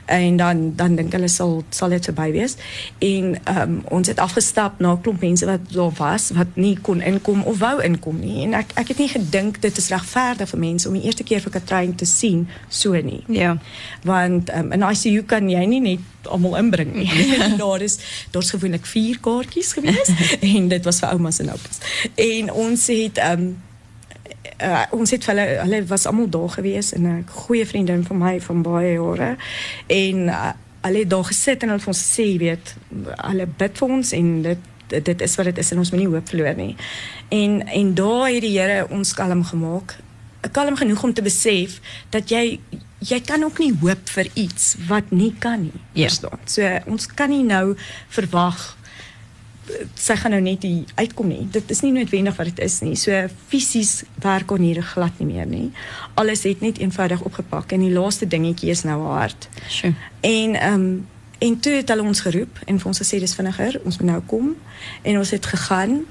Speaker 2: en dan dan dink hulle sal sal dit verby wees en um, ons het afgestap na 'n klomp mense wat daar was wat nie kon inkom of wou inkom nie en ek ek het nie gedink dit is regverdig vir mense om die eerste keer vir Katrein te sien so nie
Speaker 1: Ja.
Speaker 2: want um, in ICU kan jy nie net almal inbring nie. daar is daar's gewoonlik 4 kaartjies gewees en dit was vir oumas en oupas. En ons het um uh, ons het hulle hulle was almal daar gewees en 'n goeie vriendin van my van baie jare en uh, hulle het daar gesit en hulle het ons gesê, jy weet, hulle bid vir ons en dit dit is wat dit is en ons moenie hoop verloor nie. En en daar het die Here ons kalm gemaak. Kalm genoeg om te besef dat jy jy kan ook nie hoop vir iets wat nie kan nie.
Speaker 1: Ja.
Speaker 2: Verstaan? So ons kan nie nou verwag sy gaan nou net die uitkom nie. Dit is nie noodwendig wat dit is nie. So fisies werk haar niere glad nie meer nie. Alles het net eenvoudig opgepak en die laaste dingetjie is nou haar hart.
Speaker 1: Sjoe.
Speaker 2: En ehm um, en toe het hulle ons geroep en vir ons gesê dis vinniger, ons moet nou kom en ons het gegaan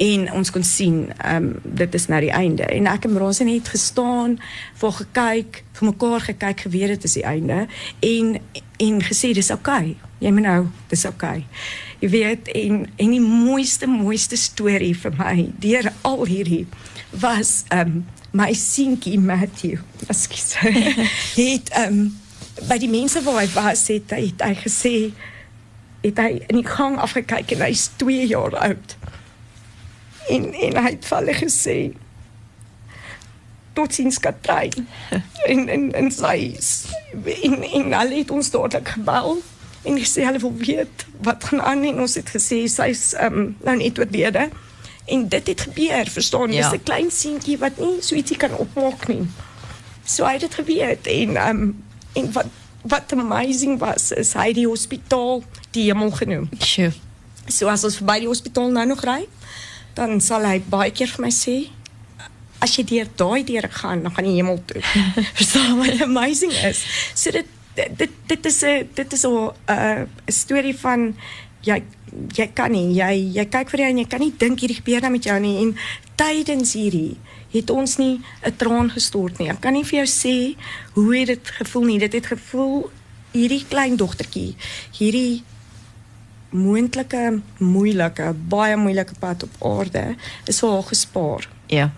Speaker 2: en ons kon sien ehm um, dit is nou die einde en ek en Bronse net gestaan voor gekyk vir mekaar gekyk geweet dit is die einde en en gesê dis oukei okay. jy moet nou dis oukei okay. Jy weet en en die mooiste mooiste storie vir my deur al hierdie was um, my seentjie Matthew. Ekskuus. Het um, by die mense waar hy was het hy, het hy gesê het hy in die gang afgekyk en hy's 2 jaar oud. En en hy het vir hulle gesê tot sins Katrein. En en en sy in in hulle het ons dadelik gebel en hulle wil weet wat gaan aan en ons het gesê sy's um, nou net wede en dit het gebeur verstaan ja. dis 'n klein seentjie wat nie so ietsie kan opmaak nie so hy het dit geweet en um, en wat wat amazing was is hy die hospitaal die hemel genoem
Speaker 1: sure.
Speaker 2: so as ons verby die hospitaal nou nog ry dan sal hy baie keer vir my sê as jy deur daai deur gaan dan gaan jy hemel toe. Verstaan wat amazing is. So dit dit dit is 'n dit is 'n 'n storie van jy jy kan nie jy jy kyk vir jou en jy kan nie dink hierdie gebeur nou met jou nie en tydens hierdie het ons nie 'n traan gestort nie. Ek kan nie vir jou sê hoe het dit gevoel nie. Dit het gevoel hierdie klein dogtertjie, hierdie moontlike moeilike, baie moeilike pad op aarde is vir haar gespaar.
Speaker 1: Ja.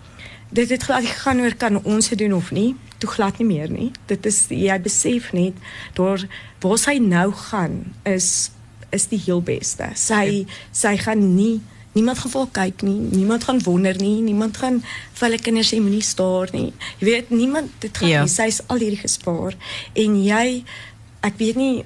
Speaker 2: Dit het glad gegaan oor kan ons dit doen of nie. Toe glad nie meer nie. Dit is jy besef net daar waar sy nou gaan is is die heel beste. Sy ja. sy gaan nie niemand gaan vir kyk nie, niemand gaan wonder nie, niemand gaan vir hulle kinders sê moenie staar nie. Jy weet niemand dit gaan ja. nie. Sy's al hierdie gespaar en jy ek weet nie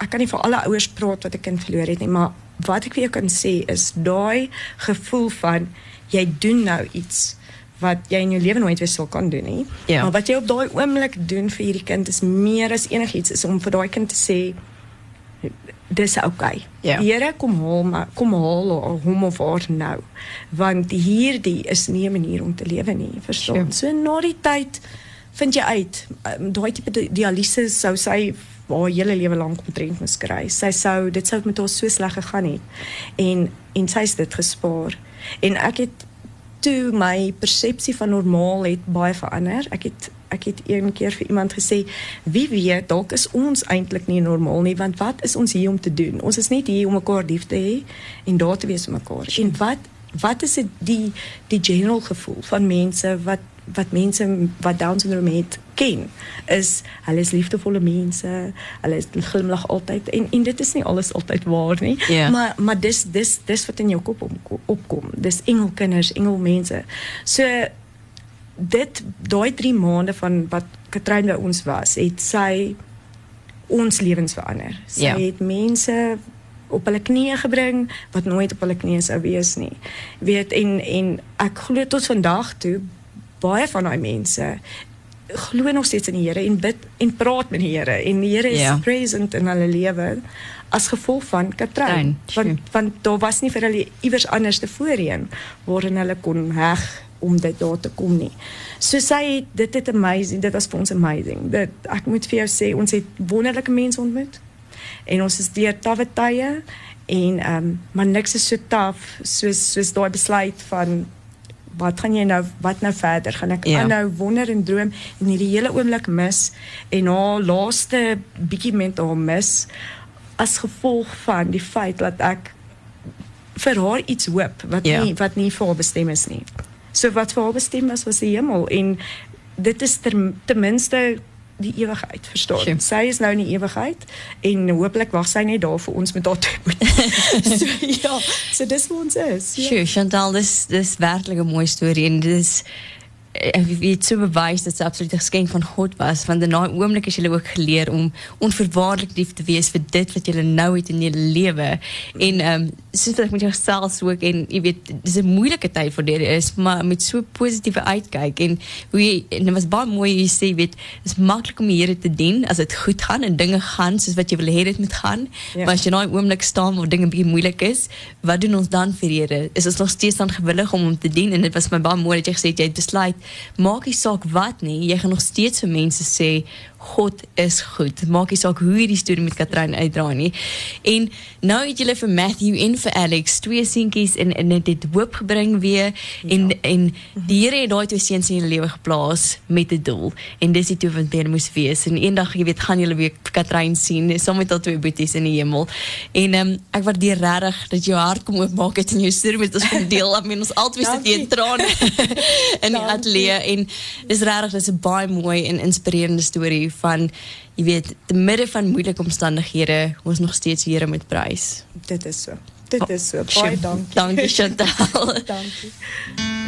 Speaker 2: ek kan nie vir alle ouers praat wat 'n kind verloor het nie, maar wat ek vir jou kan sê is daai gevoel van jy doen nou iets wat jy in jou lewe nooit weer sal kan doen nie. Ja. Maar wat jy op daai oomblik doen vir hierdie kind is meer as enigiets is om vir daai kind te sê dis okay. Ja. Here kom haal maar kom haal hom of haar nou. Want hierdie is nie 'n manier om te lewe nie, verstaan? So na die tyd vind jy uit um, daai tipe dialyse sou sy haar hele lewe lank omtrent moes kry. Sy sou dit sou met haar so sleg gegaan het. En en sy het dit gespaar. En ek het toe my persepsie van normaal het baie verander. Ek het ek het een keer vir iemand gesê, wie weet, dalk is ons eintlik nie normaal nie, want wat is ons hier om te doen? Ons is net hier om mekaar lief te hê en daar te wees vir mekaar. En wat wat is dit die die general gevoel van mense wat wat mense wat down syndrome het ken is hulle is liefdevolle mense hulle is glimlag altyd en en dit is nie alles altyd waar nie
Speaker 1: yeah.
Speaker 2: maar maar dis dis dis wat in jou kop op, opkom dis engelkinders engelmense so dit daai 3 maande van wat Katrein by ons was het sy ons lewens verander sy yeah. het mense op hulle knieë gebring wat nooit op hulle knieë sou wees nie. Weet en en ek glo tot vandag toe baie van daai mense glo nog steeds in die Here en bid en praat met die Here en die Here is yeah. Ja. present in hulle lewe as gevolg van Katrein want want daar was nie vir hulle iewers anders te voorheen waarin hulle kon heg om dit daar te kom nie. So sy dit het amazing, dit was vir ons amazing. Dit ek moet vir jou sê ons het wonderlike mense ontmoet en ons is deur tawwe tye en ehm um, maar niks is so taaf soos soos daai besluit van wat gaan jy nou wat nou verder gaan ek ja. aanhou wonder en droom en hierdie hele oomblik mis en haar laaste bietjie mentaal mis as gevolg van die feit dat ek vir haar iets hoop wat ja. nie wat nie vir haar bestem is nie. So wat vir haar bestem is was die hemel en dit is ten, ten minste die ewigheid, verstaan? Sure. Sy is nou in die ewigheid en hopelik wag sy net daar vir ons met haar toe. so ja, so dis hoe ons is.
Speaker 1: Ja. Sure, Chantal, dis dis werklik 'n mooi storie en dis wie weet so bewys dat dit absoluut 'n geskenk van God was want in daai oomblik het jy ook geleer om onverwaarlik lief te wees vir dit wat jy nou het in jou lewe en ehm um, soos wat ek met jou gesels ook en jy weet dis 'n moeilike tyd vir dit is maar met so positiewe uitkyk en hoe jy, en dit was baie mooi jy sê weet dis maklik om die Here te dien as dit goed gaan en dinge gaan soos wat jy wil hê dit moet gaan.
Speaker 2: Ja.
Speaker 1: maar as jy nou oomblik staan waar dinge bietjie moeilik is wat doen ons dan vir die Here? Is ons nog steeds dan gewillig om hom te dien? En dit was my baie mooi dat jy gesê het jy het besluit maak nie saak wat nie jy gaan nog steeds vir mense sê God is goed. Maak nie saak hoe hierdie storie met Katrein uitdraai nie. En nou het julle vir Matthew en vir Alex twee seentjies en en dit het hoop gebring weer en
Speaker 2: Ja.
Speaker 1: en die Here het daai twee seuns in julle lewe geplaas met 'n doel. En dis die twee wat binne moes wees. En eendag, jy weet, gaan julle weer Katrein sien saam met al twee boeties in die hemel. En ehm um, ek waardeer regtig dat jou hart kom oopmaak het en jou storie met ons kom deel. I mean, ons albei sit hier in trane in die ateljee en dis regtig dis 'n baie mooi en inspirerende storie van jy weet te midde van moeilike omstandighede ons nog steeds Here moet prys.
Speaker 2: Dit is so. Dit is so.
Speaker 1: Sjoe,
Speaker 2: Baie dankie.
Speaker 1: Dankie Chantal.
Speaker 2: dankie.